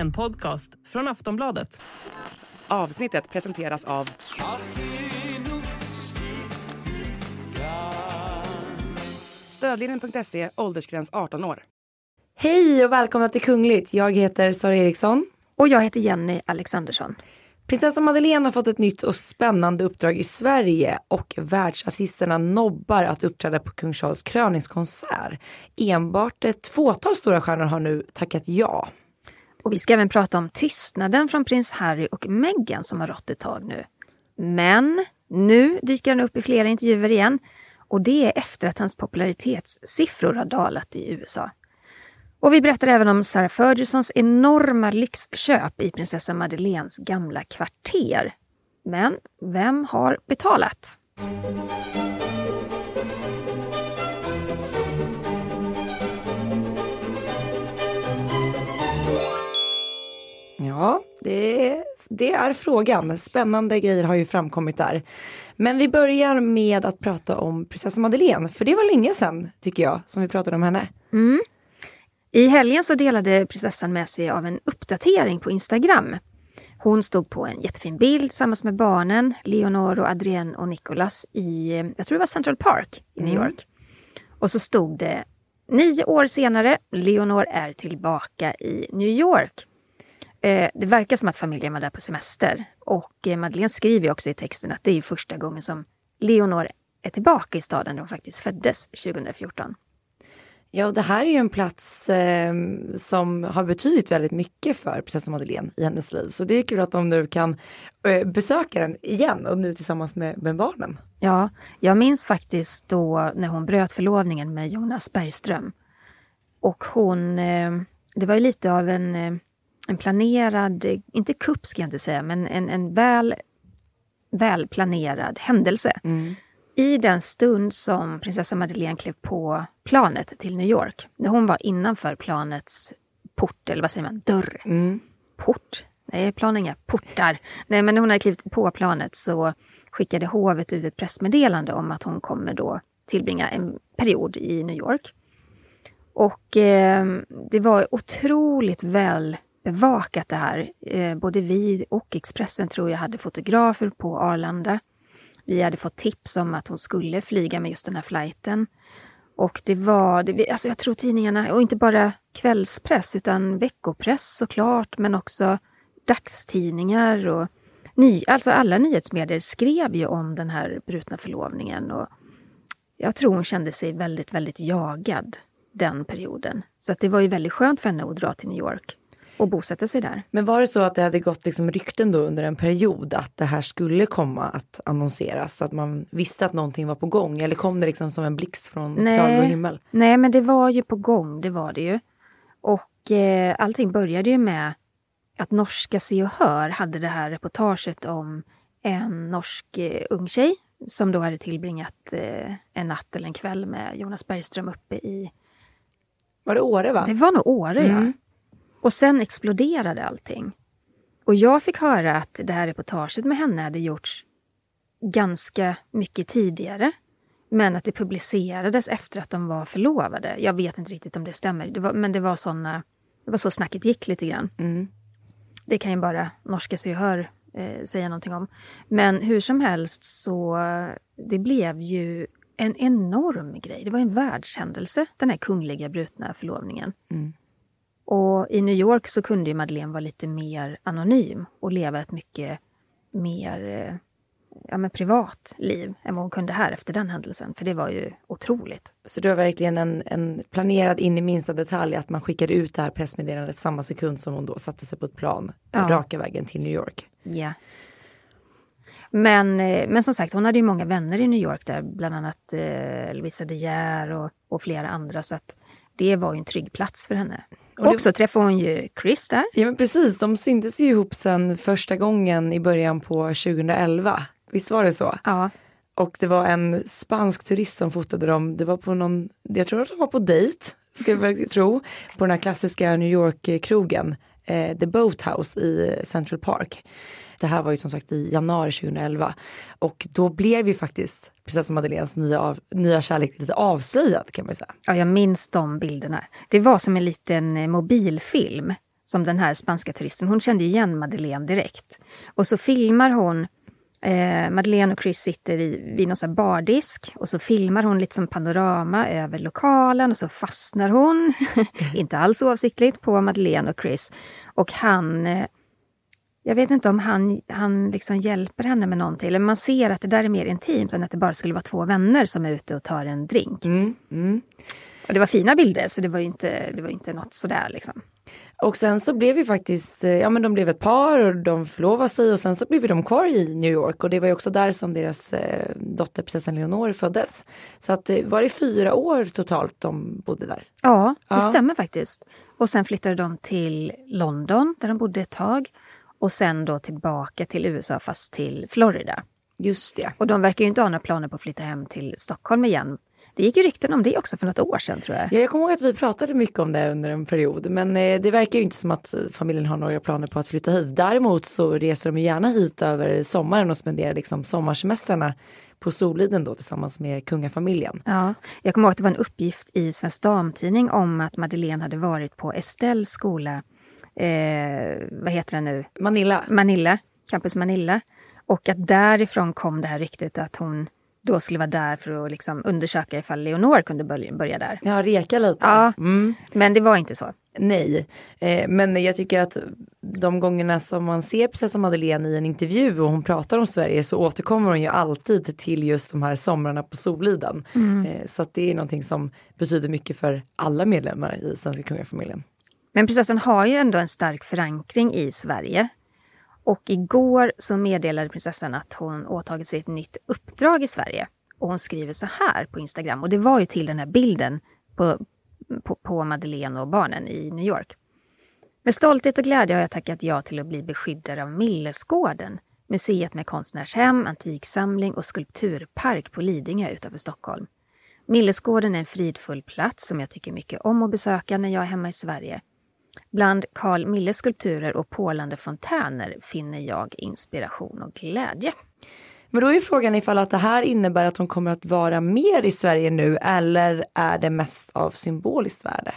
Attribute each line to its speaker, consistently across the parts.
Speaker 1: En podcast från Aftonbladet.
Speaker 2: Avsnittet presenteras av Stödlinjen.se, åldersgräns 18 år.
Speaker 3: Hej och välkomna till Kungligt. Jag heter Sara Eriksson.
Speaker 4: Och jag heter Jenny Alexandersson.
Speaker 3: Prinsessa Madeleine har fått ett nytt och spännande uppdrag i Sverige och världsartisterna nobbar att uppträda på kung Charles kröningskonsert. Enbart ett fåtal stora stjärnor har nu tackat ja.
Speaker 4: Och vi ska även prata om tystnaden från prins Harry och Meghan som har rått ett tag nu. Men nu dyker han upp i flera intervjuer igen och det är efter att hans popularitetssiffror har dalat i USA. Och vi berättar även om Sarah Fergusons enorma lyxköp i prinsessa Madeleines gamla kvarter. Men vem har betalat?
Speaker 3: Ja, det, det är frågan. Spännande grejer har ju framkommit där. Men vi börjar med att prata om prinsessa Madeleine, för det var länge sedan, tycker jag, som vi pratade om henne.
Speaker 4: Mm. I helgen så delade prinsessan med sig av en uppdatering på Instagram. Hon stod på en jättefin bild tillsammans med barnen, Leonor, och Adrienne och Nicholas i, jag tror det var Central Park i New York. Och så stod det nio år senare, Leonor är tillbaka i New York. Eh, det verkar som att familjen var där på semester. Och eh, Madeleine skriver också i texten att det är första gången som Leonor är tillbaka i staden där hon faktiskt föddes 2014.
Speaker 3: Ja, och det här är ju en plats eh, som har betydit väldigt mycket för prinsessa Madeleine i hennes liv. Så det är kul att de nu kan eh, besöka den igen och nu tillsammans med, med barnen.
Speaker 4: Ja, jag minns faktiskt då när hon bröt förlovningen med Jonas Bergström. Och hon, eh, det var ju lite av en, eh, en planerad, inte kupp ska jag inte säga, men en, en väl, planerad händelse.
Speaker 3: Mm.
Speaker 4: I den stund som prinsessa Madeleine klev på planet till New York, när hon var innanför planets port, eller vad säger man, dörr.
Speaker 3: Mm.
Speaker 4: Port? Nej, plan inga portar. Nej, men när hon hade klivit på planet så skickade hovet ut ett pressmeddelande om att hon kommer då tillbringa en period i New York. Och eh, det var otroligt väl bevakat det här. Eh, både vi och Expressen tror jag hade fotografer på Arlanda. Vi hade fått tips om att hon skulle flyga med just den här flighten. Och det var, det, alltså jag tror tidningarna, och inte bara kvällspress utan veckopress såklart, men också dagstidningar och ny, alltså alla nyhetsmedier skrev ju om den här brutna förlovningen. Och jag tror hon kände sig väldigt, väldigt jagad den perioden. Så att det var ju väldigt skönt för henne att dra till New York och bosätta sig där.
Speaker 3: Men var det så att det hade gått liksom rykten då under en period att det här skulle komma att annonseras? Så att man visste att någonting var på gång? Eller kom det liksom som en blixt från klarblå himmel?
Speaker 4: Nej, men det var ju på gång, det var det ju. Och eh, allting började ju med att norska Se och Hör hade det här reportaget om en norsk eh, ung tjej som då hade tillbringat eh, en natt eller en kväll med Jonas Bergström uppe i...
Speaker 3: Var det Åre va?
Speaker 4: Det var nog Åre,
Speaker 3: Mm.
Speaker 4: ja. Och sen exploderade allting. Och jag fick höra att det här reportaget med henne hade gjorts ganska mycket tidigare. Men att det publicerades efter att de var förlovade. Jag vet inte riktigt om det stämmer, det var, men det var, såna, det var så snacket gick lite grann.
Speaker 3: Mm.
Speaker 4: Det kan ju bara norska Se Hör eh, säga någonting om. Men hur som helst så det blev ju en enorm grej. Det var en världshändelse, den här kungliga brutna förlovningen.
Speaker 3: Mm.
Speaker 4: Och i New York så kunde ju Madeleine vara lite mer anonym och leva ett mycket mer eh, ja, men privat liv än vad hon kunde här efter den händelsen. För det var ju otroligt.
Speaker 3: Så det var verkligen en, en planerad in i minsta detalj att man skickade ut det här pressmeddelandet samma sekund som hon då satte sig på ett plan
Speaker 4: Ja.
Speaker 3: raka vägen till New York.
Speaker 4: Ja. Men, eh, men som sagt, hon hade ju många vänner i New York där, bland annat eh, Louisa De Geer och, och flera andra. Så att det var ju en trygg plats för henne.
Speaker 3: Och det-
Speaker 4: Och så träffade hon ju Chris där.
Speaker 3: Ja men precis, de syntes ju ihop sen första gången i början på 2011. Visst var det så?
Speaker 4: Ja,
Speaker 3: Och det var en spansk turist som fotade dem. Det var på någon, jag tror att de var på dejt, ska väl tro, på den här klassiska New York-krogen, eh, The Boathouse i Central Park. Det här var ju som sagt i januari 2011 och då blev ju faktiskt prinsessan Madeleines nya, av, nya kärlek lite avslöjad kan man ju säga.
Speaker 4: ja, jag minns de bilderna. Det var som en liten eh, mobilfilm som den här spanska turisten. Hon kände ju igen Madeleine direkt. Och så filmar hon Eh, Madeleine och Chris sitter i, vid någon bardisk och så filmar hon lite som panorama över lokalen och så fastnar hon, inte alls oavsiktligt, på Madeleine och Chris. Och han, eh, jag vet inte om han, han liksom hjälper henne med någonting, eller man ser att det där är mer intimt än att det bara skulle vara två vänner som är ute och tar en drink.
Speaker 3: Mm, mm.
Speaker 4: Och det var fina bilder, så det var ju inte, det var inte något sådär liksom.
Speaker 3: Och sen så blev vi faktiskt, eh, ja men de blev ett par och de förlovade sig och sen så blev de kvar i New York och det var ju också där som deras eh, dotter prinsessan Leonor föddes. Så att det var det fyra år totalt de bodde där.
Speaker 4: Ja, det
Speaker 3: Ja.
Speaker 4: stämmer faktiskt. Och sen flyttade de till London där de bodde ett tag. Och sen då tillbaka till USA fast till Florida.
Speaker 3: Just det.
Speaker 4: Och de verkar ju inte ha några planer på att flytta hem till Stockholm igen. Det gick ju rykten om det också för något år sedan tror jag.
Speaker 3: Ja, jag kommer ihåg att vi pratade mycket om det under en period men eh, det verkar ju inte som att eh, familjen har några planer på att flytta hit. Däremot så reser de ju gärna hit över sommaren och spenderar liksom sommarsemestrarna på Soliden då tillsammans med kungafamiljen.
Speaker 4: Ja, jag kommer ihåg att det var en uppgift i Svensk Damtidning om att Madeleine hade varit på Estelles skola, eh, vad heter det nu,
Speaker 3: Manilla.
Speaker 4: Manila, Campus Manila. Och att därifrån kom det här ryktet att hon då skulle vara där för att liksom undersöka ifall Leonor kunde börja, där.
Speaker 3: Ja, reka lite.
Speaker 4: Ja.
Speaker 3: Mm.
Speaker 4: Men det var inte så.
Speaker 3: Nej, eh, men jag tycker att de gångerna som man ser prinsessan Madeleine i en intervju och hon pratar om Sverige så återkommer hon ju alltid till just de här somrarna på Soliden. Eh, så att det är någonting som betyder mycket för alla medlemmar i svenska kungafamiljen.
Speaker 4: Men prinsessan har ju ändå en stark förankring i Sverige. Och igår så meddelade prinsessan att hon åtagit sig ett nytt uppdrag i Sverige. Och hon skriver så här på Instagram. Och det var ju till den här bilden på, på, på Madeleine och barnen i New York. Med stolthet och glädje har jag tackat ja till att bli beskyddare av Millesgården. Museet med konstnärshem, antiksamling och skulpturpark på Lidingö utanför Stockholm. Millesgården är en fridfull plats som jag tycker mycket om att besöka när jag är hemma i Sverige. Bland Carl Milles skulpturer och pålande fontäner finner jag inspiration och glädje.
Speaker 3: Men då är frågan ifall att det här innebär att hon kommer att vara mer i Sverige nu eller är det mest av symboliskt värde?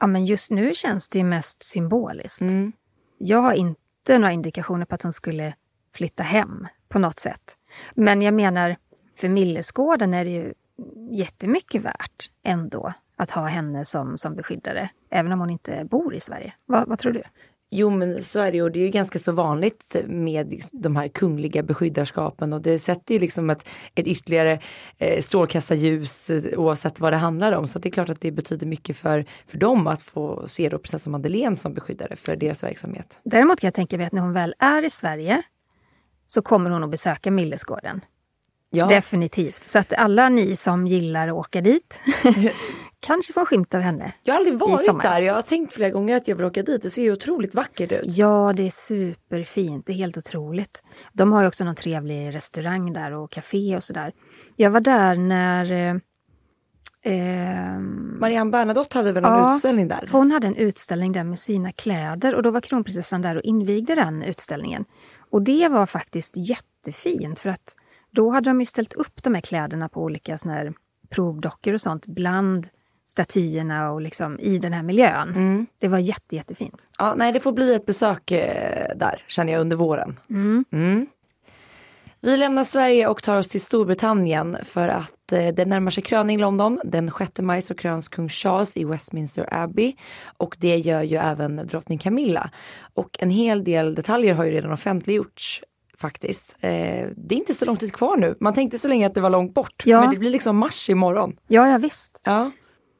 Speaker 4: Ja, men just nu känns det ju mest symboliskt.
Speaker 3: Mm.
Speaker 4: Jag har inte några indikationer på att hon skulle flytta hem på något sätt. Men jag menar, för Millesgården är det ju jättemycket värt ändå att ha henne som, som beskyddare, även om hon inte bor i Sverige. Vad, vad tror du?
Speaker 3: Jo men så är det ju och det är ju ganska så vanligt med de här kungliga beskyddarskapen och det sätter ju liksom ett, ett ytterligare eh, strålkastarljus eh, oavsett vad det handlar om. Så det är klart att det betyder mycket för, för dem att få se då prinsessan Madeleine som beskyddare för deras verksamhet.
Speaker 4: Däremot kan jag tänka mig att när hon väl är i Sverige så kommer hon att besöka Millesgården.
Speaker 3: Ja,
Speaker 4: Definitivt. Så att alla ni som gillar att åka dit kanske får en skymt av henne.
Speaker 3: jag har aldrig varit där, jag har tänkt flera gånger att jag vill åka dit, det ser ju otroligt vackert ut.
Speaker 4: Ja, det är superfint. Det är helt otroligt. De har ju också någon trevlig restaurang där och café och sådär. Jag var där när eh, eh,
Speaker 3: Marianne Bernadotte hade väl någon
Speaker 4: Ja.
Speaker 3: utställning där?
Speaker 4: hon hade en utställning där med sina kläder och då var kronprinsessan där och invigde den utställningen. Och det var faktiskt jättefint för att då hade de ju ställt upp de här kläderna på olika såna här provdockor och sånt bland statyerna och liksom i den här miljön.
Speaker 3: Mm.
Speaker 4: Det var jätte, jättefint.
Speaker 3: Ja, nej, det får bli ett besök eh, där känner jag under våren. Mm. Vi lämnar Sverige och tar oss till Storbritannien för att eh, det närmar sig kröning i London. Den 6 maj så kröns kung Charles i Westminster Abbey och det gör ju även drottning Camilla. Och en hel del detaljer har ju redan offentliggjorts faktiskt. Eh, det är inte så lång tid kvar nu. Man tänkte så länge att det var långt bort.
Speaker 4: Ja.
Speaker 3: Men det blir liksom mars imorgon.
Speaker 4: Ja, ja visst.
Speaker 3: Ja.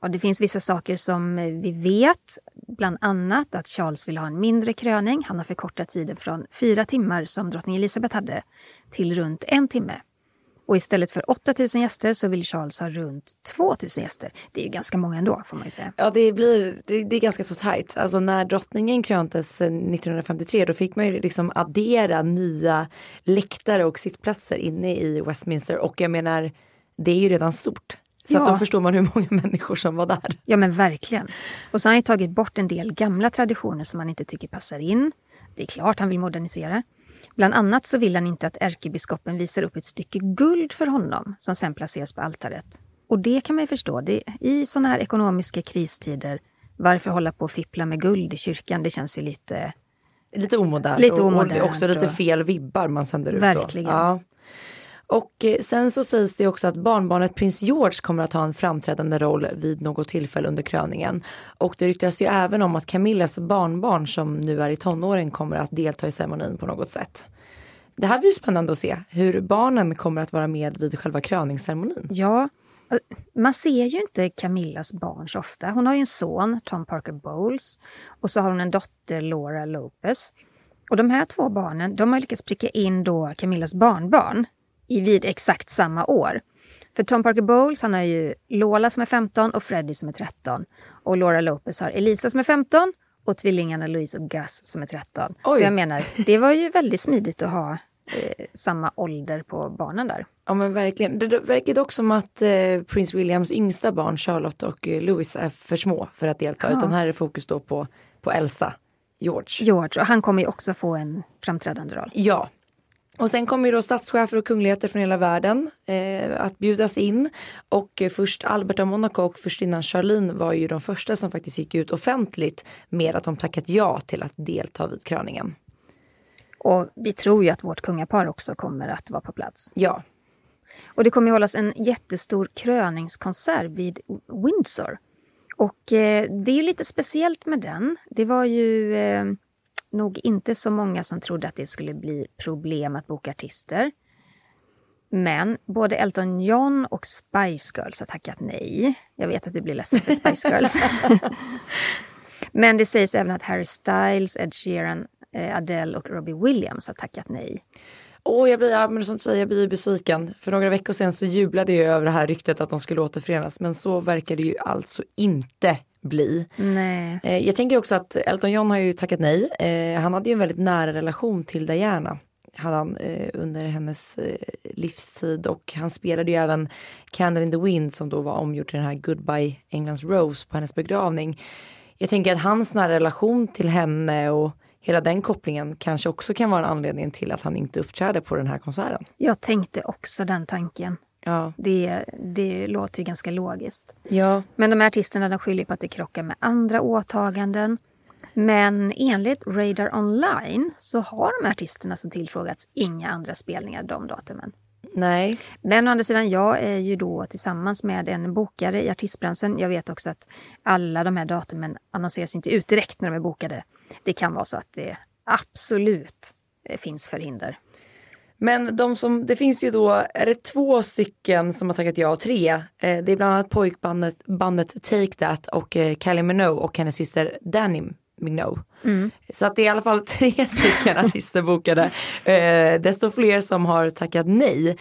Speaker 4: Och det finns vissa saker som eh, vi vet, bland annat att Charles vill ha en mindre kröning. Han har förkortat tiden från fyra timmar som drottning Elizabeth hade till runt en timme. Och istället för 8000 gäster så vill Charles ha runt 2000 gäster. Det är ju ganska många ändå får man ju säga.
Speaker 3: Ja det blir, det, det är ganska så tajt. Alltså när drottningen kröntes eh, 1953 då fick man ju liksom addera nya läktare och sittplatser inne i Westminster och jag menar det är ju redan stort. Så
Speaker 4: Ja.
Speaker 3: då förstår man hur många människor som var där.
Speaker 4: Ja men verkligen. Och så har han ju tagit bort en del gamla traditioner som han inte tycker passar in. Det är klart han vill modernisera. Bland annat så vill han inte att ärkebiskopen visar upp ett stycke guld för honom som sen placeras på altaret. Och det kan man ju förstå. Det, I sådana här ekonomiska kristider varför hålla på och fippla med guld i kyrkan? Det känns ju lite...
Speaker 3: Lite omodernt.
Speaker 4: Lite
Speaker 3: och-
Speaker 4: omodernt
Speaker 3: Och också lite
Speaker 4: och-
Speaker 3: fel vibbar man sänder ut
Speaker 4: Verkligen.
Speaker 3: då. Ja. Och eh, sen så sägs det också att barnbarnet prins George kommer att ha en framträdande roll vid något tillfälle under kröningen. Och det ryktas ju även om att Camillas barnbarn som nu är i tonåren kommer att delta i ceremonin på något sätt. Det här blir spännande att se hur barnen kommer att vara med vid själva kröningsceremonin.
Speaker 4: Ja, eh, man ser ju inte Camillas barn så ofta. Hon har ju en son, Tom Parker Bowles, och så har hon en dotter, Laura Lopez. Och de här två barnen, de har lyckats pricka in då Camillas barnbarn i vid exakt samma år. För Tom Parker Bowles, han har ju Lola som är 15 och Freddie som är 13. Och Laura Lopez har Elisa som är 15 och tvillingarna Louise och Gus som är 13.
Speaker 3: Oj.
Speaker 4: Så jag menar, det var ju väldigt smidigt att ha eh, samma ålder på barnen där.
Speaker 3: Ja men verkligen. Det verkar dock som att eh, prins Williams yngsta barn Charlotte och eh, Louis är för små för att delta.
Speaker 4: Ja.
Speaker 3: Utan här är fokus då på, på äldsta George.
Speaker 4: George, och han kommer ju också få en framträdande roll.
Speaker 3: Ja. Och sen kommer ju då statschefer och kungligheter från hela världen eh, att bjudas in. Och eh, först Albert av Monaco och förstinnan Charlene var ju de första som faktiskt gick ut offentligt med att de tackat ja till att delta vid kröningen.
Speaker 4: Och vi tror ju att vårt kungapar också kommer att vara på plats.
Speaker 3: Ja,
Speaker 4: Och det kommer ju hållas en jättestor kröningskonsert vid Windsor. Och eh, det är ju lite speciellt med den. Det var ju eh, nog inte så många som trodde att det skulle bli problem att boka artister. Men både Elton John och Spice Girls har tackat nej. Jag vet att du blir ledsen för Spice Girls. Men det sägs även att Harry Styles, Ed Sheeran, eh, Adele och Robbie Williams har tackat nej.
Speaker 3: och jag blir, ja, men som säger, jag blir besviken. För några veckor sedan så jublade jag över det här ryktet att de skulle återförenas. Men så verkar det ju alltså inte bli.
Speaker 4: Nej.
Speaker 3: Eh, Jag tänker också att Elton John har ju tackat nej. Eh, Han hade ju en väldigt nära relation till Diana hade han eh, under hennes eh, livstid och han spelade ju även Candle in the Wind som då var omgjort till den här Goodbye Englands Rose på hennes begravning. Jag tänker att hans nära relation till henne och hela den kopplingen kanske också kan vara en anledning till att han inte uppträder på den här konserten.
Speaker 4: Jag tänkte också den tanken.
Speaker 3: Ja,
Speaker 4: Det, det låter ju ganska logiskt.
Speaker 3: ja,
Speaker 4: Men de här artisterna de skyller på att det krockar med andra åtaganden. Men enligt Radar Online så har de här artisterna som tillfrågats inga andra spelningar de datumen.
Speaker 3: nej,
Speaker 4: Men å andra sidan, jag är ju då tillsammans med en bokare i artistbranschen. Jag vet också att alla de här datumen annonseras inte ut direkt när de är bokade. Det kan vara så att det absolut eh, finns förhinder.
Speaker 3: Men de som, det finns ju då, är det två stycken som har tackat ja, tre. Eh, det är bland annat pojkbandet bandet Take That och eh, Kylie Minogue och hennes syster Danny Minogue. Så att det är i alla fall tre stycken artister bokade. Eh, desto fler som har tackat nej.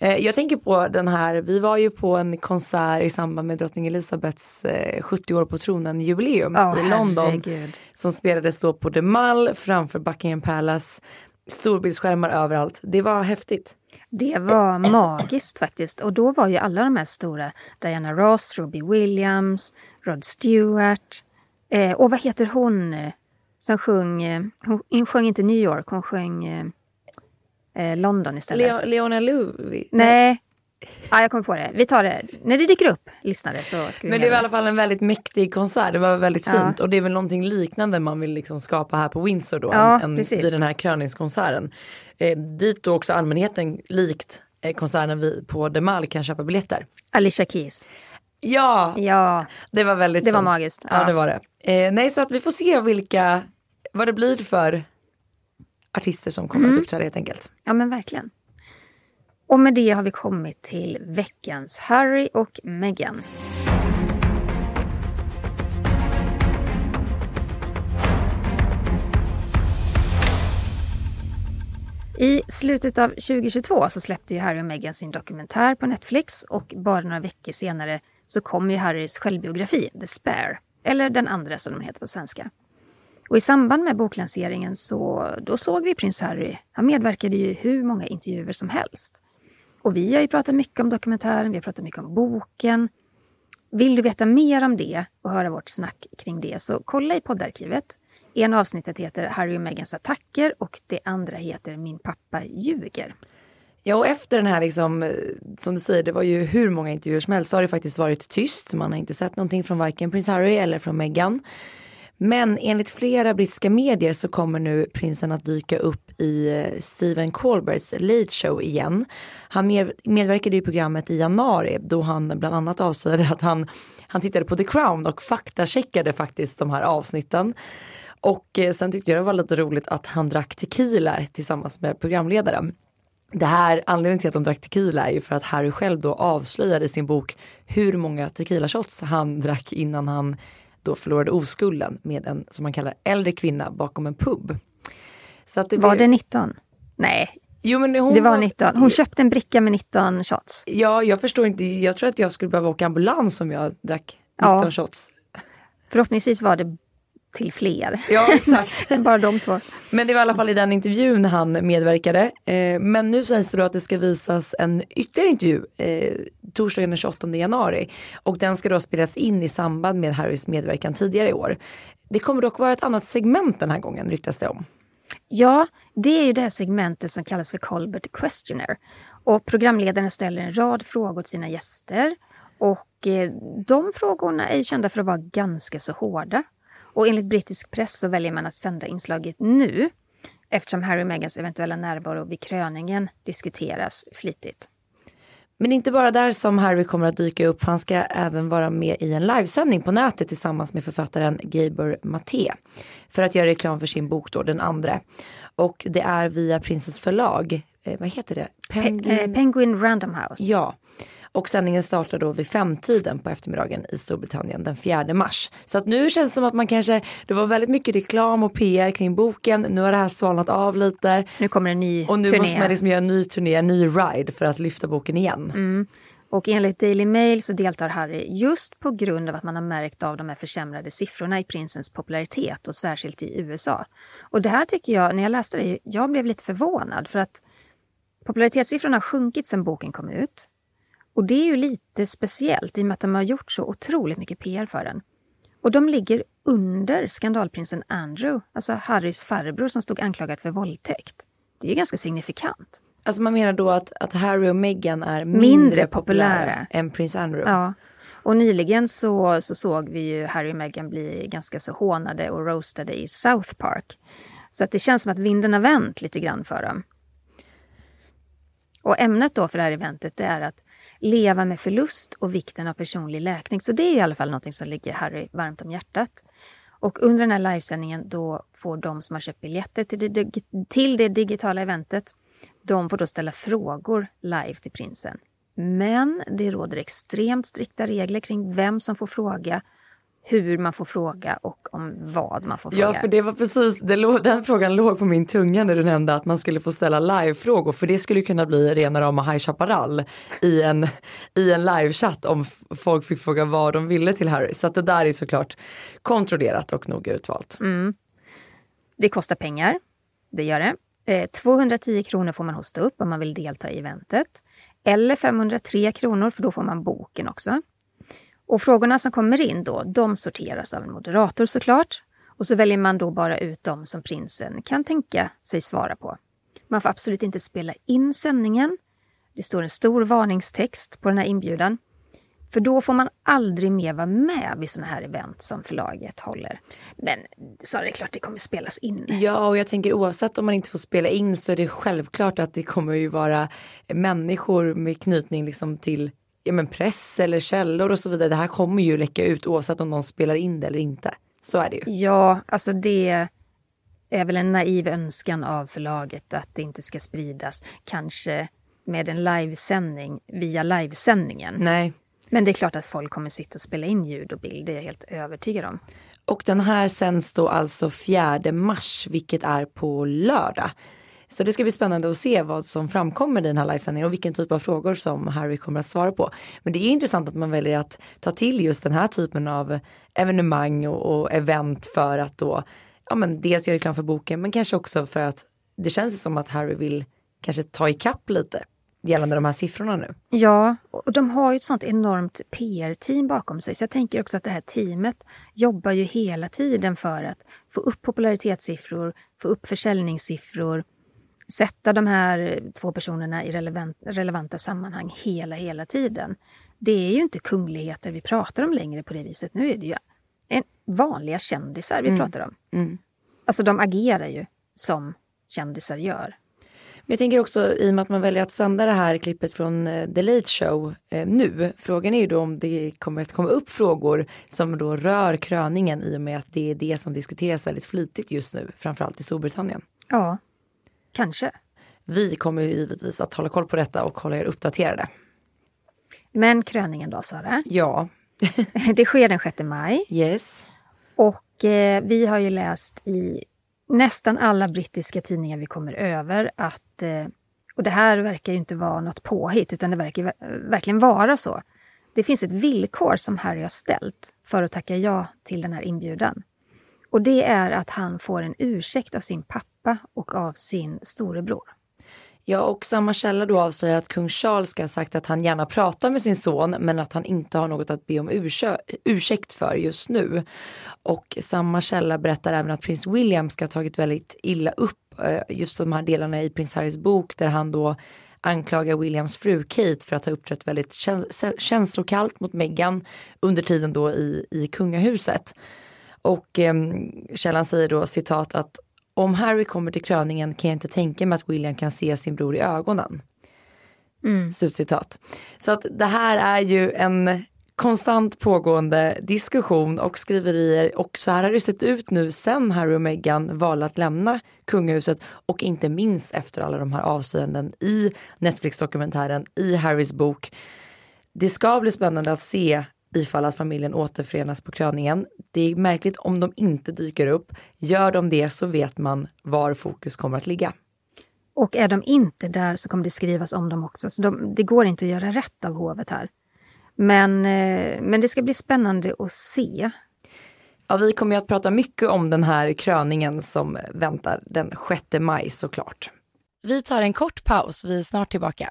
Speaker 3: Eh, jag tänker på den här, vi var ju på en konsert i samband med drottning Elizabeths eh, 70 år på tronen jubileum
Speaker 4: Ja,
Speaker 3: i London
Speaker 4: herregud.
Speaker 3: som spelades då på The Mall framför Buckingham Palace. Storbildsskärmar överallt. Det var häftigt.
Speaker 4: Det var magiskt faktiskt. Och då var ju alla de här stora, Diana Ross, Robbie Williams, Rod Stewart. Eh, och vad heter hon eh, som sjöng, eh, hon, hon sjöng inte New York, hon sjöng eh, eh, London istället.
Speaker 3: Leo, Leona Louis.
Speaker 4: Nej, ja, jag kommer på det. Vi tar det. När det dyker upp, lyssnare, så ska vi
Speaker 3: Men det var i alla fall en väldigt mäktig konsert. Det var väldigt
Speaker 4: Ja.
Speaker 3: fint och det är väl någonting liknande man vill liksom skapa här på Windsor då.
Speaker 4: Ja,
Speaker 3: än
Speaker 4: precis.
Speaker 3: vid den här kröningskonserten. Eh, dit då också allmänheten likt eh, konserten vi på The Mall kan köpa biljetter.
Speaker 4: Alicia Keys.
Speaker 3: Ja,
Speaker 4: Ja,
Speaker 3: det var väldigt
Speaker 4: Det var
Speaker 3: fint.
Speaker 4: magiskt,
Speaker 3: Ja.
Speaker 4: ja.
Speaker 3: det var det. Eh, nej så att vi får se vilka, vad det blir för artister som kommer
Speaker 4: Mm.
Speaker 3: att uppträda helt enkelt.
Speaker 4: ja men verkligen. Och med det har vi kommit till veckans Harry och Meghan. I slutet av 2022 så släppte ju Harry och Meghan sin dokumentär på Netflix och bara några veckor senare så kom ju Harrys självbiografi The Spare, eller Den andra som den heter på svenska. Och i samband med boklanseringen så då såg vi prins Harry. Han medverkade ju i hur många intervjuer som helst. Och vi har ju pratat mycket om dokumentären, vi har pratat mycket om boken. Vill du veta mer om det och höra vårt snack kring det så kolla i poddarkivet. En avsnittet heter Harry och Meghans attacker och det andra heter Min pappa ljuger.
Speaker 3: Ja, och efter den här, liksom, eh, som du säger, det var ju hur många intervjuer som helst, så har det faktiskt varit tyst. Man har inte sett någonting från varken prins Harry eller från Meghan. Men enligt flera brittiska medier så kommer nu prinsen att dyka upp i eh, Stephen Colberts Late Show igen. Han medverkade i programmet i januari då han bland annat avslöjade att han, han tittade på The Crown och faktacheckade faktiskt de här avsnitten. Och eh, sen tyckte jag det var lite roligt att han drack tequila tillsammans med programledaren. Det här, anledningen till att de drack tequila är ju för att Harry själv då avslöjade i sin bok hur många tequila shots han drack innan han då förlorade oskulden med en, som man kallar, äldre kvinna bakom en pub.
Speaker 4: Så att det var blev... det 19? Nej,
Speaker 3: Jo, men hon
Speaker 4: det var 19. Hon köpte en bricka med 19 shots.
Speaker 3: Ja, jag förstår inte. Jag tror att jag skulle behöva åka ambulans om jag drack 19 ja. shots.
Speaker 4: Förhoppningsvis var det till fler.
Speaker 3: Ja, exakt.
Speaker 4: Bara de två.
Speaker 3: Men det var i alla fall i den intervjun han medverkade. Eh, men nu sägs det då att det ska visas en ytterligare intervju eh, torsdagen den 28 januari. Och den ska då spelas in i samband med Harrys medverkan tidigare i år. Det kommer dock vara ett annat segment den här gången ryktas det om.
Speaker 4: Ja, det är ju det här segmentet som kallas för Colbert Questioner. Och programledaren ställer en rad frågor till sina gäster. Och eh, de frågorna är kända för att vara ganska så hårda. Och enligt brittisk press så väljer man att sända inslaget nu eftersom Harry och Meghans eventuella närvaro vid kröningen diskuteras flitigt.
Speaker 3: Men inte bara där som Harry kommer att dyka upp, han ska även vara med i en livesändning på nätet tillsammans med författaren Gabor Maté för att göra reklam för sin bok då, den andra. Och det är via Prinsens förlag, eh, vad heter det?
Speaker 4: Penguin... Pe eh, Penguin Random House.
Speaker 3: Ja, och sändningen startar då vid femtiden på eftermiddagen i Storbritannien den 4 mars. Så att nu känns det som att man kanske, det var väldigt mycket reklam och PR kring boken, nu har det här svalnat av lite.
Speaker 4: Nu kommer en ny
Speaker 3: Och nu
Speaker 4: turné.
Speaker 3: måste man liksom göra en ny turné, en ny ride för att lyfta boken igen.
Speaker 4: Mm. Och enligt Daily Mail så deltar Harry just på grund av att man har märkt av de här försämrade siffrorna i prinsens popularitet och särskilt i USA. Och det här tycker jag, när jag läste det, jag blev lite förvånad för att popularitetssiffrorna har sjunkit sedan boken kom ut. Och det är ju lite speciellt i och med att de har gjort så otroligt mycket PR för den. Och de ligger under skandalprinsen Andrew, alltså Harrys farbror som stod anklagad för våldtäkt. Det är ju ganska signifikant.
Speaker 3: Alltså man menar då att, att Harry och Meghan är mindre, mindre populära, populära än prins Andrew?
Speaker 4: Ja. Och nyligen så, så såg vi ju Harry och Meghan bli ganska så hånade och roastade i South Park. Så att det känns som att vinden har vänt lite grann för dem. Och ämnet då för det här eventet det är att leva med förlust och vikten av personlig läkning. Så det är i alla fall något som ligger Harry varmt om hjärtat. Och under den här livesändningen då får de som har köpt biljetter till det, till det digitala eventet, de får då ställa frågor live till prinsen. Men det råder extremt strikta regler kring vem som får fråga hur man får fråga och om vad man får fråga.
Speaker 3: Ja, för det var precis, det låg, den frågan låg på min tunga när du nämnde att man skulle få ställa live-frågor, för det skulle kunna bli rena rama High Chaparral i en, i en livechatt om folk fick fråga vad de ville till Harry. Så att det där är såklart kontrollerat och noga utvalt.
Speaker 4: Mm. Det kostar pengar, det gör det. Eh, 210 kronor får man hosta upp om man vill delta i eventet. Eller 503 kronor, för då får man boken också. Och frågorna som kommer in då, de sorteras av en moderator såklart. Och så väljer man då bara ut de som prinsen kan tänka sig svara på. Man får absolut inte spela in sändningen. Det står en stor varningstext på den här inbjudan. För då får man aldrig mer vara med vid sådana här event som förlaget håller. Men så är det klart det kommer spelas in.
Speaker 3: Ja, och jag tänker oavsett om man inte får spela in så är det självklart att det kommer ju vara människor med knytning liksom till ja, men press eller källor och så vidare. Det här kommer ju läcka ut oavsett om någon spelar in det eller inte. Så är det ju.
Speaker 4: Ja, alltså det är väl en naiv önskan av förlaget att det inte ska spridas. Kanske med en livesändning via livesändningen.
Speaker 3: Nej.
Speaker 4: Men det är klart att folk kommer sitta och spela in ljud och bild, det är jag helt övertygad om.
Speaker 3: Och den här sänds då alltså 4 mars, vilket är på lördag. Så det ska bli spännande att se vad som framkommer i den här livesändningen och vilken typ av frågor som Harry kommer att svara på. Men det är intressant att man väljer att ta till just den här typen av evenemang och, och event för att då, ja men dels göra reklam för boken men kanske också för att det känns som att Harry vill kanske ta ikapp lite gällande de här siffrorna nu.
Speaker 4: Ja, och de har ju ett sånt enormt PR-team bakom sig. Så jag tänker också att det här teamet jobbar ju hela tiden för att få upp popularitetssiffror, få upp försäljningssiffror sätta de här två personerna i relevant, relevanta sammanhang hela, hela tiden. Det är ju inte kungligheter vi pratar om längre på det viset. Nu är det ju en vanliga kändisar vi mm. pratar om. Mm. Alltså de agerar ju som kändisar gör.
Speaker 3: Jag tänker också i och med att man väljer att sända det här klippet från eh, The Late Show eh, nu. Frågan är ju då om det kommer att komma upp frågor som då rör kröningen i och med att det är det som diskuteras väldigt flitigt just nu, framförallt i Storbritannien.
Speaker 4: Ja, kanske.
Speaker 3: Vi kommer ju givetvis att hålla koll på detta och hålla er uppdaterade.
Speaker 4: Men kröningen då, Sara?
Speaker 3: Ja.
Speaker 4: det sker den 6 maj.
Speaker 3: Yes.
Speaker 4: Och eh, vi har ju läst i nästan alla brittiska tidningar vi kommer över att, eh, och det här verkar ju inte vara något påhitt, utan det verkar verkligen vara så. Det finns ett villkor som Harry har ställt för att tacka ja till den här inbjudan. Och det är att han får en ursäkt av sin pappa och av sin storebror.
Speaker 3: Ja, och samma källa då avslöjar att kung Charles ska ha sagt att han gärna pratar med sin son men att han inte har något att be om ursäkt för just nu. Och samma källa berättar även att prins William ska ha tagit väldigt illa upp eh, just de här delarna i prins Harrys bok där han då anklagar Williams fru Kate för att ha uppträtt väldigt känslokallt mot Meghan under tiden då i, i kungahuset. Och eh, källan säger då citat att om Harry kommer till kröningen kan jag inte tänka mig att William kan se sin bror i ögonen. Mm. Slutcitat. Så att det här är ju en konstant pågående diskussion och skriverier och så här har det sett ut nu sen Harry och Meghan valde att lämna kungahuset och inte minst efter alla de här avslöjanden i Netflix-dokumentären, i Harrys bok. Det ska bli spännande att se ifall att familjen återförenas på kröningen. Det är märkligt om de inte dyker upp. Gör de det så vet man var fokus kommer att ligga.
Speaker 4: Och är de inte där så kommer det skrivas om dem också. Så de, det går inte att göra rätt av hovet här. Men, eh, men det ska bli spännande att se.
Speaker 3: Ja, vi kommer att prata mycket om den här kröningen som väntar den 6 maj såklart. Vi tar en kort paus, vi är snart tillbaka.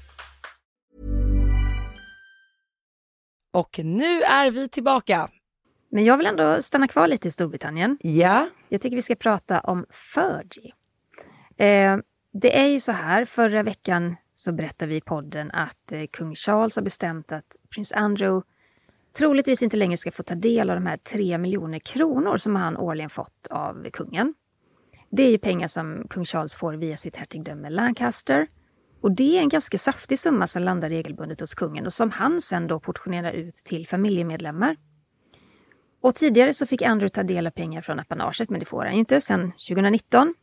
Speaker 3: Och nu är vi tillbaka.
Speaker 4: Men jag vill ändå stanna kvar lite i Storbritannien.
Speaker 3: Ja.
Speaker 4: Jag tycker vi ska prata om Fergie. Eh, det är ju så här, förra veckan så berättade vi i podden att eh, kung Charles har bestämt att prins Andrew troligtvis inte längre ska få ta del av de här tre miljoner kronor som han årligen fått av kungen. Det är ju pengar som kung Charles får via sitt hertigdöme Lancaster. Och det är en ganska saftig summa som landar regelbundet hos kungen och som han sen då portionerar ut till familjemedlemmar. Och tidigare så fick Andrew ta del av pengar från apanaget, men det får han inte sen 2019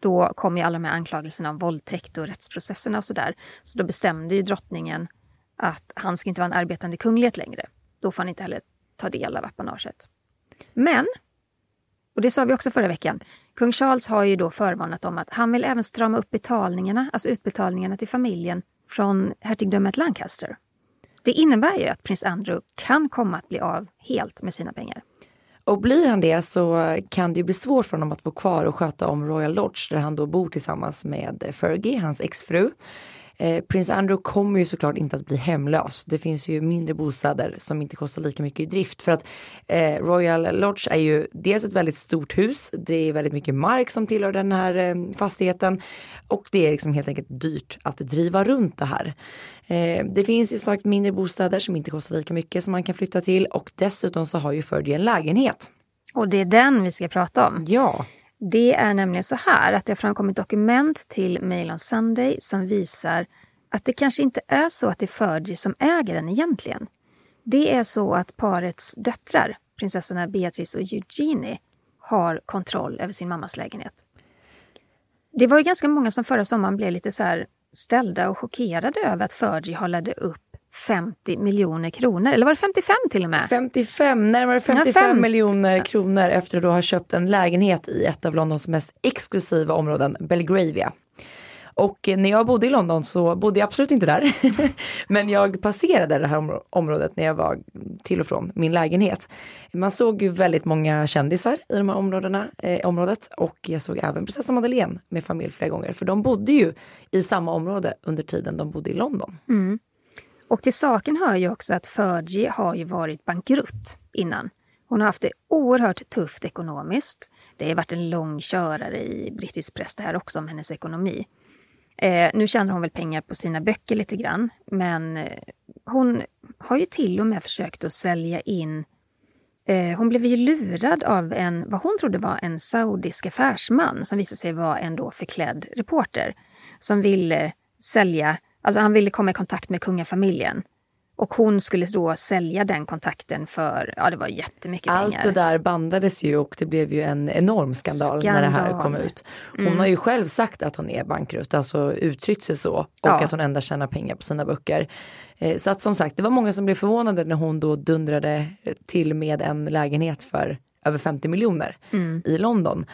Speaker 4: då kom ju alla de här anklagelserna om våldtäkt och rättsprocesserna och sådär. Så då bestämde ju drottningen att han ska inte vara en arbetande kunglighet längre. Då får han inte heller ta del av apanaget. Men, och det sa vi också förra veckan, kung Charles har ju då förvarnat om att han vill även strama upp betalningarna, alltså utbetalningarna till familjen från hertigdömet Lancaster. Det innebär ju att prins Andrew kan komma att bli av helt med sina pengar.
Speaker 3: Och blir han det så kan det ju bli svårt för honom att bo kvar och sköta om Royal Lodge där han då bor tillsammans med Fergie, hans exfru. Eh, Prins Andrew kommer ju såklart inte att bli hemlös. Det finns ju mindre bostäder som inte kostar lika mycket i drift för att eh, Royal Lodge är ju dels ett väldigt stort hus. Det är väldigt mycket mark som tillhör den här eh, fastigheten och det är liksom helt enkelt dyrt att driva runt det här. Eh, det finns ju sagt mindre bostäder som inte kostar lika mycket som man kan flytta till och dessutom så har ju Fergie en lägenhet.
Speaker 4: Och det är den vi ska prata om.
Speaker 3: Ja.
Speaker 4: Det är nämligen så här att det har framkommit dokument till Mail on Sunday som visar att det kanske inte är så att det är Fergie som äger den egentligen. Det är så att parets döttrar, prinsessorna Beatrice och Eugenie, har kontroll över sin mammas lägenhet. Det var ju ganska många som förra sommaren blev lite så här ställda och chockerade över att Fergie hållade upp 50 miljoner kronor. Eller var det 55 till och med?
Speaker 3: 55, närmare 55
Speaker 4: fem-
Speaker 3: miljoner kronor efter att då ha köpt en lägenhet i ett av Londons mest exklusiva områden, Belgravia. Och eh, när jag bodde i London så bodde jag absolut inte där. Men jag passerade det här områ- området när jag var till och från min lägenhet. Man såg ju väldigt många kändisar i de här områdena, eh, området och jag såg även prinsessan Madeleine med familj flera gånger. För de bodde ju i samma område under tiden de bodde i London.
Speaker 4: Och till saken hör ju också att Fergie har ju varit bankrutt innan. Hon har haft det oerhört tufft ekonomiskt. Det har varit en lång körare i brittisk press det här också om hennes ekonomi. Eh, nu tjänar hon väl pengar på sina böcker lite grann, men eh, hon har ju till och med försökt att sälja in Eh, hon blev ju lurad av en, vad hon trodde var en saudisk affärsman som visade sig vara en då förklädd reporter som ville sälja, alltså han ville komma i kontakt med kungafamiljen. Och hon skulle då sälja den kontakten för, ja det var jättemycket
Speaker 3: Allt
Speaker 4: pengar.
Speaker 3: det där bandades ju och det blev ju en enorm skandal, när det här
Speaker 4: Skandal.
Speaker 3: kom ut. Hon har ju själv sagt att hon är bankrutt, alltså uttryckt sig så och
Speaker 4: Ja.
Speaker 3: att hon endast tjänar pengar på sina böcker. Eh, Så att som sagt, det var många som blev förvånade när hon då dundrade till med en lägenhet för över 50 miljoner i London.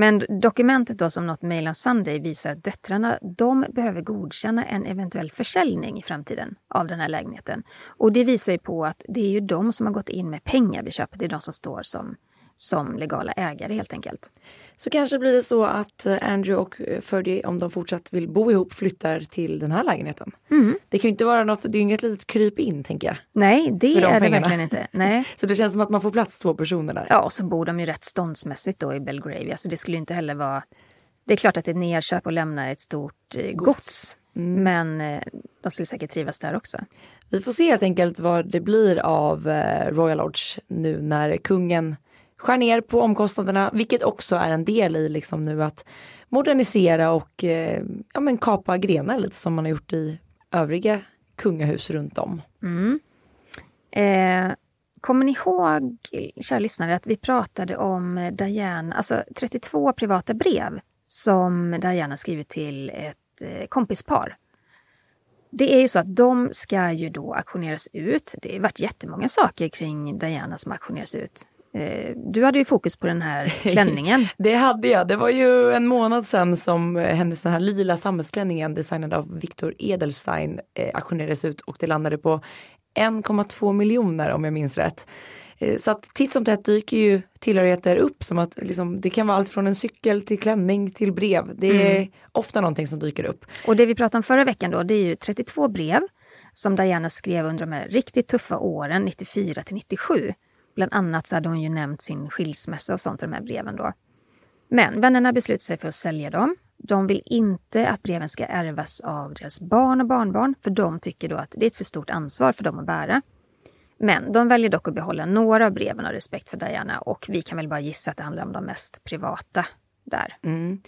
Speaker 4: Men dokumentet då som något Mail on Sunday visar att döttrarna de behöver godkänna en eventuell försäljning i framtiden av den här lägenheten. Och det visar ju på att det är ju de som har gått in med pengar vid köpet. Det är de som står som, som legala ägare helt enkelt.
Speaker 3: Så kanske blir det så att eh, Andrew och eh, Fergie, om de fortsatt vill bo ihop, flyttar till den här lägenheten. Det kan ju inte vara något, det är ju inget litet kryp in tänker jag.
Speaker 4: Nej, det
Speaker 3: de
Speaker 4: är det verkligen inte. Nej.
Speaker 3: Så det känns som att man får plats två personer där.
Speaker 4: Ja, och så bor de ju rätt ståndsmässigt då i Belgravia, så det skulle ju inte heller vara... Det är klart att ett nerköp och lämna ett stort eh, gods, men eh, de skulle säkert trivas där också.
Speaker 3: Vi får se helt enkelt vad det blir av Royal Lodge nu när kungen skär ner på omkostnaderna, vilket också är en del i liksom nu att modernisera och eh, ja, men kapa grenar lite som man har gjort i övriga kungahus runt om. Mm.
Speaker 4: Eh, kommer ni ihåg, kära lyssnare, att vi pratade om Diana, alltså 32 privata brev som Diana skrivit till ett eh, kompispar. Det är ju så att de ska ju då auktioneras ut. Det har varit jättemånga saker kring Diana som auktioneras ut. Eh, du hade ju fokus på den här klänningen.
Speaker 3: Det hade jag. Det var ju en månad sedan som eh, hennes den här lila sammetsklänningen designad av Victor Edelstein eh, auktionerades ut och det landade på 1,2 miljoner om jag minns rätt. Eh, Så att titt som tätt dyker ju tillhörigheter upp som att liksom, det kan vara allt från en cykel till klänning till brev. Det är ofta någonting som dyker upp.
Speaker 4: Och det vi pratade om förra veckan då, det är ju 32 brev som Diana skrev under de här riktigt tuffa åren, 94 till 97. Bland annat så hade hon ju nämnt sin skilsmässa och sånt i de här breven då. Men vännerna beslutar sig för att sälja dem. De vill inte att breven ska ärvas av deras barn och barnbarn, för de tycker då att det är ett för stort ansvar för dem att bära. Men de väljer dock att behålla några av breven av respekt för Diana och vi kan väl bara gissa att det handlar om de mest privata där. Mm.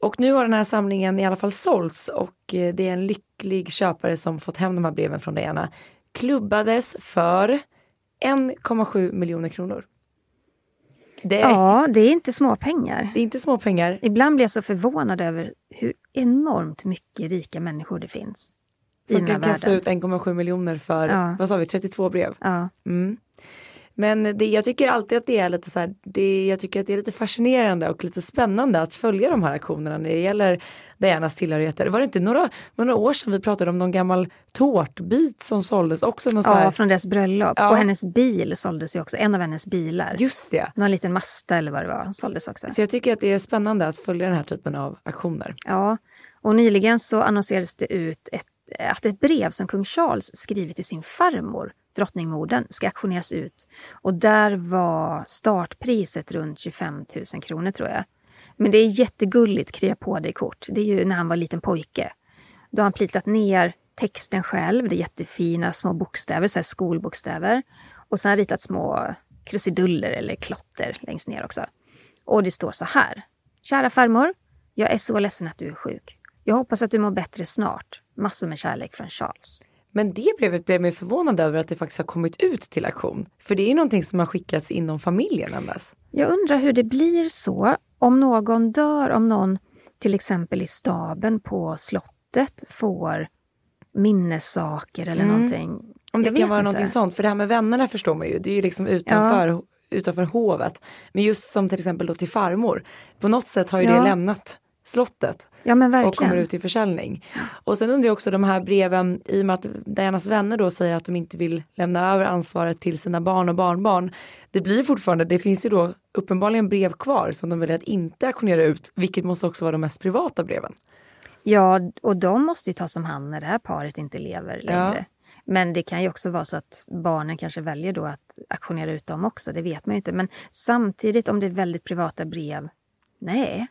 Speaker 3: Och nu har den här samlingen i alla fall sålts och eh, det är en lycklig köpare som fått hem de här breven från Diana. Klubbades för 1,7 miljoner kronor. Det är,
Speaker 4: Ja, det är inte små pengar.
Speaker 3: det är inte små pengar.
Speaker 4: Ibland blir jag så förvånad över hur enormt mycket rika människor det finns.
Speaker 3: Som kan kasta ut 1,7 miljoner för,
Speaker 4: Ja.
Speaker 3: vad sa vi, 32 brev.
Speaker 4: Ja.
Speaker 3: Mm. Men det, jag tycker alltid att det är lite så här, det, jag tycker att det är lite fascinerande och lite spännande att följa de här aktionerna när det gäller Dianas tillhörigheter. Var det inte några, några år sedan vi pratade om någon gammal tårtbit som såldes också? Någon
Speaker 4: ja,
Speaker 3: här,
Speaker 4: från deras bröllop.
Speaker 3: Ja.
Speaker 4: Och hennes bil såldes ju också. En av hennes bilar.
Speaker 3: just det.
Speaker 4: Någon liten Mazda eller vad det var såldes också.
Speaker 3: Så jag tycker att det är spännande att följa den här typen av aktioner.
Speaker 4: Ja, och nyligen så annonserades det ut ett, att ett brev som kung Charles skrivit till sin farmor, drottningmodern, ska auktioneras ut. Och där var startpriset runt 25 000 kronor tror jag. Men det är jättegulligt, krya på dig kort. Det är ju när han var liten pojke. Då har han plitat ner texten själv, det är jättefina små bokstäver, så skolbokstäver. Och sen har han ritat små krusiduller eller klotter längst ner också. Och det står så här. Kära farmor, jag är så ledsen att du är sjuk. Jag hoppas att du mår bättre snart. Massor med kärlek från Charles.
Speaker 3: Men det brevet blev mig förvånad över att det faktiskt har kommit ut till auktion. För det är ju någonting som har skickats inom familjen endast.
Speaker 4: Jag undrar hur det blir så om någon dör, om någon till exempel i staben på slottet får minnessaker eller
Speaker 3: Mm.
Speaker 4: någonting.
Speaker 3: Om det
Speaker 4: Jag
Speaker 3: kan vara
Speaker 4: inte.
Speaker 3: någonting sånt, för det här med vännerna förstår man ju, det är ju liksom utanför, utanför hovet. Men just som till exempel då till farmor, på något sätt har ju
Speaker 4: Ja.
Speaker 3: det lämnat slottet
Speaker 4: Ja men
Speaker 3: och
Speaker 4: verkligen.
Speaker 3: kommer ut till försäljning. Och sen undrar jag också de här breven, i och med att Dianas vänner då säger att de inte vill lämna över ansvaret till sina barn och barnbarn. Det blir fortfarande, det finns ju då uppenbarligen brev kvar som de väljer att inte auktionera ut, vilket måste också vara de mest privata breven.
Speaker 4: Ja, och de måste ju tas om hand när det här paret inte lever längre. Men det kan ju också vara så att barnen kanske väljer då att auktionera ut dem också, det vet man ju inte. Men samtidigt om det är väldigt privata brev, nej,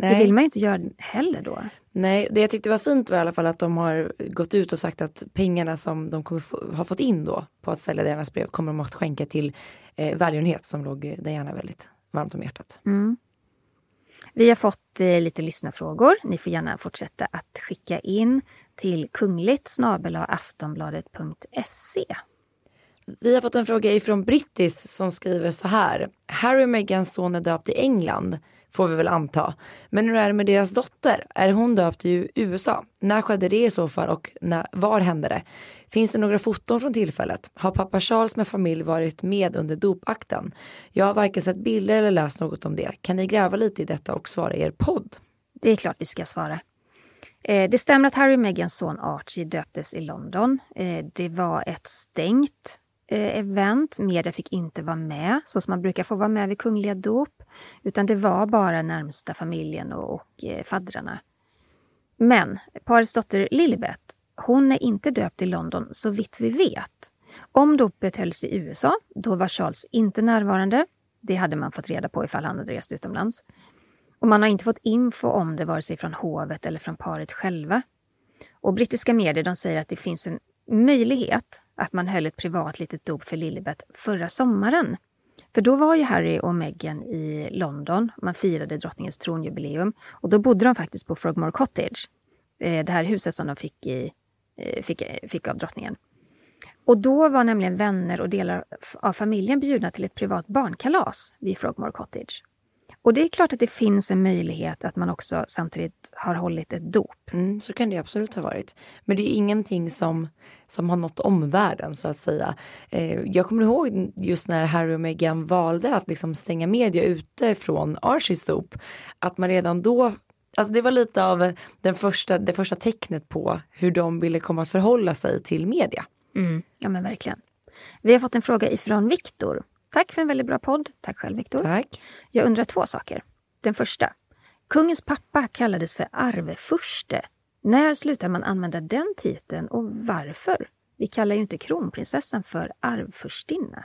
Speaker 3: Nej.
Speaker 4: det vill man ju inte göra heller då.
Speaker 3: Nej, det jag tyckte var fint var i alla fall att de har gått ut och sagt att pengarna som de kommer få, har fått in då på att sälja Dianas brev kommer de att skänka till eh, välgörenhet som låg Diana väldigt varmt om hjärtat.
Speaker 4: Vi har fått eh, lite lyssnarfrågor. Ni får gärna fortsätta att skicka in till kungligt aftonbladet.se.
Speaker 3: Vi har fått en fråga ifrån Brittis som skriver så här. Harry och Megans son är döpt i England, får vi väl anta. Men hur är det med deras dotter? Är hon döpt i USA? När skedde det i så fall och när, var hände det? Finns det några foton från tillfället? Har pappa Charles med familj varit med under dopakten? Jag har varken sett bilder eller läst något om det. Kan ni gräva lite i detta och svara i er podd?
Speaker 4: Det är klart vi ska svara. Eh, det stämmer att Harry och Megans son Archie döptes i London. Eh, det var ett stängt eh, event. Media fick inte vara med, så som man brukar få vara med vid kungliga dop. Utan det var bara närmsta familjen och, och eh, faddrarna. Men parets dotter Lilibet, hon är inte döpt i London så vitt vi vet. Om dopet hölls i USA, då var Charles inte närvarande. Det hade man fått reda på ifall han hade rest utomlands. Och man har inte fått info om det vare sig från hovet eller från paret själva. Och brittiska medier de säger att det finns en möjlighet att man höll ett privat litet dop för Lilibet förra sommaren. För då var ju Harry och Meghan i London. Man firade drottningens tronjubileum. Och då bodde de faktiskt på Frogmore Cottage. Eh, det här huset som de fick, i, eh, fick, fick av drottningen. Och då var nämligen vänner och delar av familjen bjudna till ett privat barnkalas vid Frogmore Cottage. Och det är klart att det finns en möjlighet att man också samtidigt har hållit ett dop.
Speaker 3: Mm, så kan det absolut ha varit. Men det är ingenting som, som har nått omvärlden så att säga. Eh, jag kommer ihåg just när Harry och Meghan valde att liksom stänga media ute från Archies dop. Att man redan då, alltså det var lite av den första, det första tecknet på hur de ville komma att förhålla sig till media.
Speaker 4: Ja men verkligen. Vi har fått en fråga ifrån Viktor. Tack för en väldigt bra podd. Tack själv Viktor.
Speaker 3: Tack.
Speaker 4: Jag undrar två saker. Den första. Kungens pappa kallades för arvfurste. När slutar man använda den titeln och varför? Vi kallar ju inte kronprinsessan för arvfurstinna.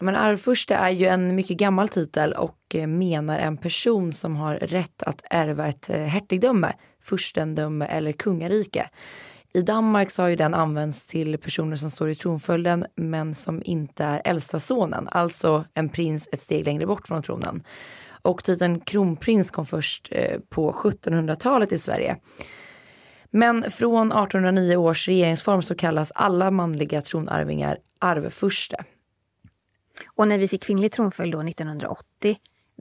Speaker 3: Men arvfurste är ju en mycket gammal titel och eh, menar en person som har rätt att ärva ett eh, hertigdöme, furstendöme eller kungarike. I Danmark så har ju den använts till personer som står i tronföljden men som inte är äldsta sonen, alltså en prins ett steg längre bort från tronen. Och titeln kronprins kom först eh, på 1700-talet i Sverige. Men från 1809 års regeringsform så kallas alla manliga tronarvingar arvfurste.
Speaker 4: Och när vi fick kvinnlig tronföljd då 1980,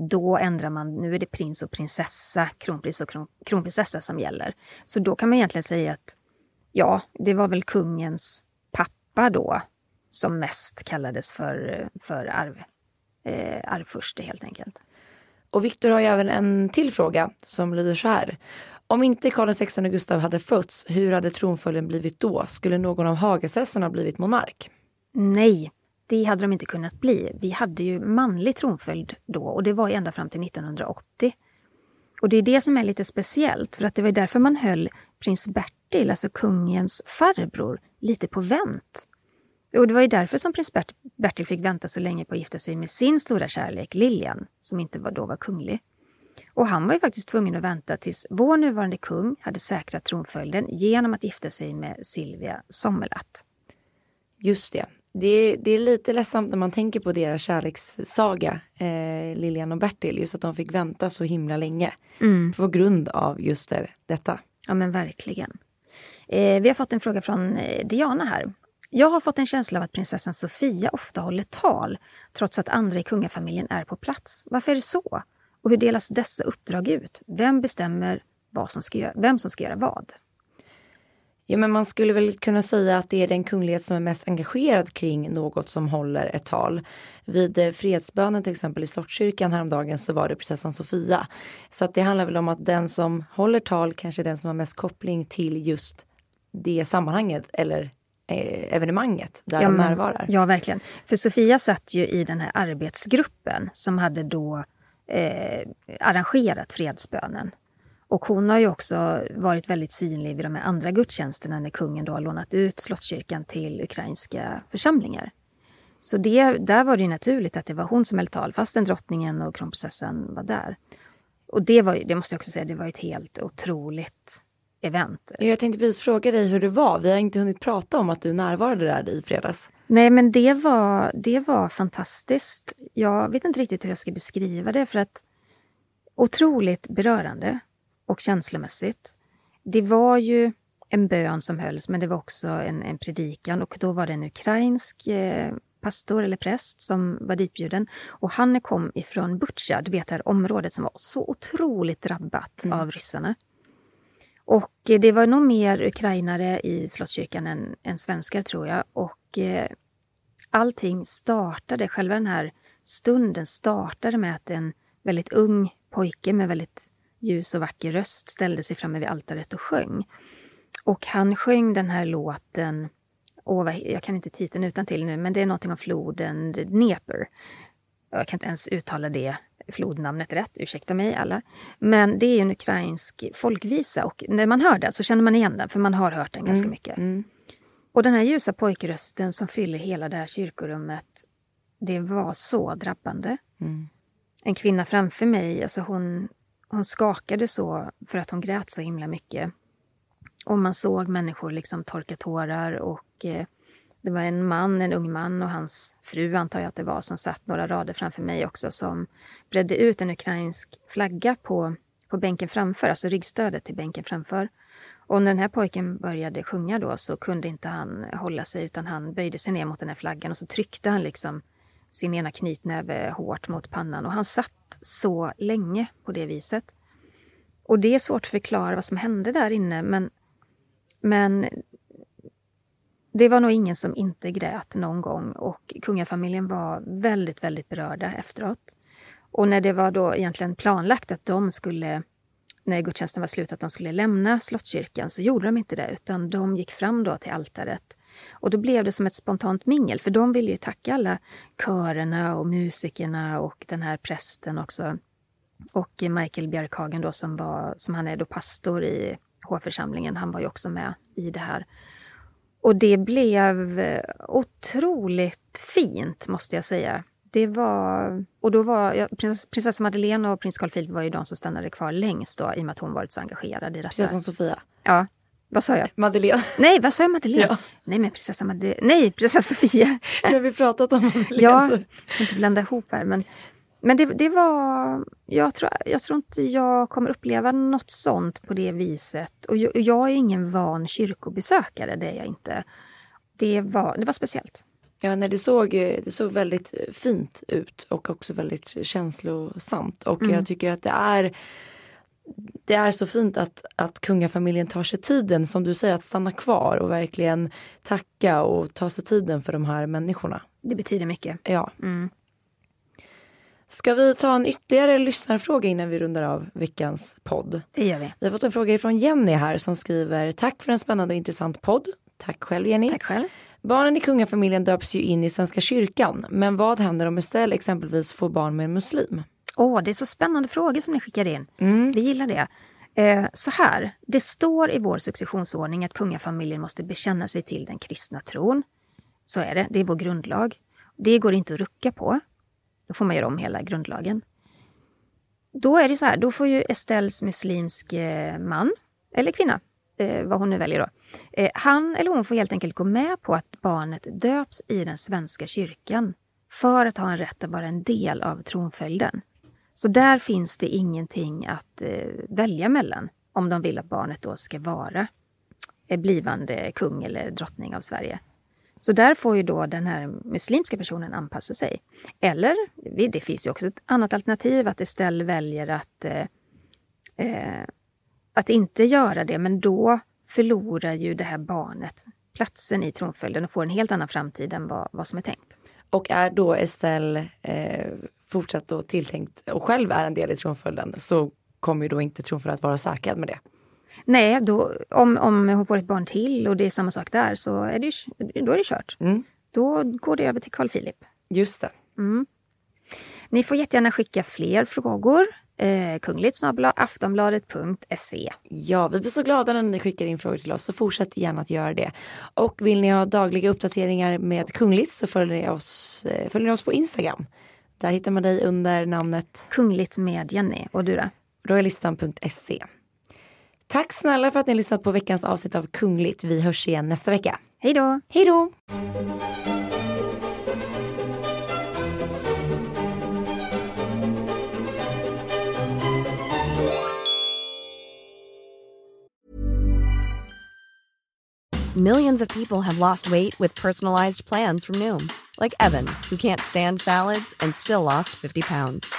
Speaker 4: då ändrar man, nu är det prins och prinsessa, kronprins och kron, kronprinsessa som gäller. Så då kan man egentligen säga att ja, det var väl kungens pappa då som mest kallades för, för arv, eh, arvfurste helt enkelt.
Speaker 3: Och Viktor har ju även en till fråga som lyder så här. Om inte Karl XVI Gustav hade fötts, hur hade tronföljden blivit då? Skulle någon av Hagasessorna blivit monark?
Speaker 4: Nej, det hade de inte kunnat bli. Vi hade ju manlig tronföljd då och det var ända fram till 1980. Och det är det som är lite speciellt, för att det var därför man höll prins Bertil, alltså kungens farbror, lite på vänt. Och det var ju därför som prins Bert Bertil fick vänta så länge på att gifta sig med sin stora kärlek Lilian, som inte var, då var kunglig. Och han var ju faktiskt tvungen att vänta tills vår nuvarande kung hade säkrat tronföljden genom att gifta sig med Silvia Sommerlath.
Speaker 3: Just det. Det är, det är lite ledsamt när man tänker på deras kärlekssaga, eh, Lilian och Bertil, just att de fick vänta så himla länge. På grund av just det, detta.
Speaker 4: Ja men verkligen. Eh, vi har fått en fråga från eh, Diana här. Jag har fått en känsla av att prinsessan Sofia ofta håller tal trots att andra i kungafamiljen är på plats. Varför är det så? Och hur delas dessa uppdrag ut? Vem bestämmer vad som ska göra, vem som ska göra vad?
Speaker 3: Ja, men man skulle väl kunna säga att det är den kunglighet som är mest engagerad kring något som håller ett tal. Vid eh, fredsbönen till exempel i Slottskyrkan häromdagen så var det prinsessan Sofia. Så att det handlar väl om att den som håller tal kanske är den som har mest koppling till just det sammanhanget eller eh, evenemanget där
Speaker 4: ja,
Speaker 3: de närvarar.
Speaker 4: Ja, verkligen. För Sofia satt ju i den här arbetsgruppen som hade då eh, arrangerat fredsbönen. Och hon har ju också varit väldigt synlig vid de här andra gudstjänsterna när kungen då har lånat ut Slottskyrkan till ukrainska församlingar. Så det, där var det ju naturligt att det var hon som höll tal fastän drottningen och kronprinsessan var där. Och det var det måste jag också säga, det var ett helt otroligt event.
Speaker 3: Jag tänkte precis fråga dig hur det var. Vi har inte hunnit prata om att du närvarade där i fredags.
Speaker 4: Nej, men det var, det var fantastiskt. Jag vet inte riktigt hur jag ska beskriva det för att otroligt berörande och känslomässigt. Det var ju en bön som hölls, men det var också en, en predikan och då var det en ukrainsk eh, pastor eller präst som var ditbjuden. Och han kom ifrån Butja, du vet det här området som var så otroligt drabbat av ryssarna. Och eh, det var nog mer ukrainare i Slottskyrkan än, än svenskar tror jag. Och eh, allting startade, själva den här stunden startade med att en väldigt ung pojke med väldigt ljus och vacker röst ställde sig framme vid altaret och sjöng. Och han sjöng den här låten, åh, vad- jag kan inte titeln utan till nu, men det är någonting om floden Dnepr. Jag kan inte ens uttala det flodnamnet rätt, ursäkta mig alla. Men det är en ukrainsk folkvisa och när man hör den så känner man igen den, för man har hört den ganska mycket. Och den här ljusa pojkrösten som fyller hela det här kyrkorummet, det var så drabbande. En kvinna framför mig, alltså hon, hon skakade så för att hon grät så himla mycket. Och man såg människor liksom torka tårar och eh, det var en man, en ung man och hans fru antar jag att det var, som satt några rader framför mig också som bredde ut en ukrainsk flagga på, på bänken framför, alltså ryggstödet till bänken framför. Och när den här pojken började sjunga då så kunde inte han hålla sig utan han böjde sig ner mot den här flaggan och så tryckte han liksom sin ena knytnäve hårt mot pannan och han satt så länge på det viset. Och det är svårt att förklara vad som hände där inne men, men det var nog ingen som inte grät någon gång och kungafamiljen var väldigt, väldigt berörda efteråt. Och när det var då egentligen planlagt att de skulle, när gudstjänsten var slut, att de skulle lämna Slottskyrkan så gjorde de inte det utan de gick fram då till altaret. Och då blev det som ett spontant mingel för de ville ju tacka alla körerna och musikerna och den här prästen också. Och Michael Björkhagen då som, var, som han är då pastor i hovförsamlingen, han var ju också med i det här. Och det blev eh, otroligt fint, måste jag säga. Det var... Och då var ja, prins, prinsessa Madeleine och prins Carl Philip var ju de som stannade kvar längst då, i och med att hon varit så engagerad i detta.
Speaker 3: Prinsessan Sofia.
Speaker 4: Ja. Vad sa jag?
Speaker 3: Madeleine.
Speaker 4: Nej, vad sa jag Madeleine?
Speaker 3: Ja.
Speaker 4: Nej, men prinsessa Madeleine. Nej, prinsessa Sofia.
Speaker 3: Nu har vi pratat om Madeleine.
Speaker 4: Ja, inte blanda ihop här. Men, men det, det var... Jag tror, jag tror inte jag kommer uppleva något sånt på det viset. Och jag, jag är ingen van kyrkobesökare, det är jag inte. Det var, det var speciellt.
Speaker 3: Ja, nej, det, såg, det såg väldigt fint ut och också väldigt känslosamt. Och jag tycker att det är det är så fint att, att kungafamiljen tar sig tiden, som du säger, att stanna kvar och verkligen tacka och ta sig tiden för de här människorna.
Speaker 4: Det betyder mycket.
Speaker 3: Ja.
Speaker 4: Mm.
Speaker 3: Ska vi ta en ytterligare lyssnarfråga innan vi rundar av veckans podd?
Speaker 4: Det gör vi.
Speaker 3: Vi har fått en fråga från Jenny här som skriver Tack för en spännande och intressant podd. Tack själv Jenny.
Speaker 4: Tack själv.
Speaker 3: Barnen i kungafamiljen döps ju in i Svenska kyrkan. Men vad händer om Estelle exempelvis får barn med en muslim?
Speaker 4: Åh, det är så spännande frågor som ni skickar in.
Speaker 3: Mm.
Speaker 4: Vi gillar det. Eh, så här, det står i vår successionsordning att kungafamiljen måste bekänna sig till den kristna tron. Så är det, det är vår grundlag. Det går inte att rucka på. Då får man göra om hela grundlagen. Då är det så här, då får ju Estelles muslimske eh, man, eller kvinna, eh, vad hon nu väljer då. Eh, han eller hon får helt enkelt gå med på att barnet döps i den svenska kyrkan för att ha en rätt att vara en del av tronföljden. Så där finns det ingenting att eh, välja mellan om de vill att barnet då ska vara eh, blivande kung eller drottning av Sverige. Så där får ju då den här muslimska personen anpassa sig. Eller, det finns ju också ett annat alternativ, att Estelle väljer att, eh, eh, att inte göra det, men då förlorar ju det här barnet platsen i tronföljden och får en helt annan framtid än vad, vad som är tänkt.
Speaker 3: Och är då Estelle eh, fortsatt då tilltänkt och själv är en del i tronföljden så kommer ju då inte tronföljden att vara säkrad med det.
Speaker 4: Nej, då, om, om hon får ett barn till och det är samma sak där så är det, då är det kört.
Speaker 3: Mm.
Speaker 4: Då går det över till Carl Philip.
Speaker 3: Just det.
Speaker 4: Mm. Ni får jättegärna skicka fler frågor. Eh, kungligt aftonbladet.se.
Speaker 3: Ja, vi blir så glada när ni skickar in frågor till oss så fortsätt gärna att göra det. Och vill ni ha dagliga uppdateringar med Kungligt så följer ni oss, eh, följer ni oss på Instagram. Där hittar man dig under namnet
Speaker 4: Kungligt med Jenny. Och du då?
Speaker 3: royalistan.se. Tack snälla för att ni har lyssnat på veckans avsnitt av Kungligt. Vi hörs igen nästa vecka.
Speaker 4: Hej då!
Speaker 3: Hej då!
Speaker 5: Millions of people have lost weight with personalized plans from Noom, like Evan, who can't stand salads and still lost 50 pounds.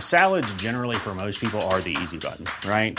Speaker 6: Salads, generally, for most people, are the easy button, right?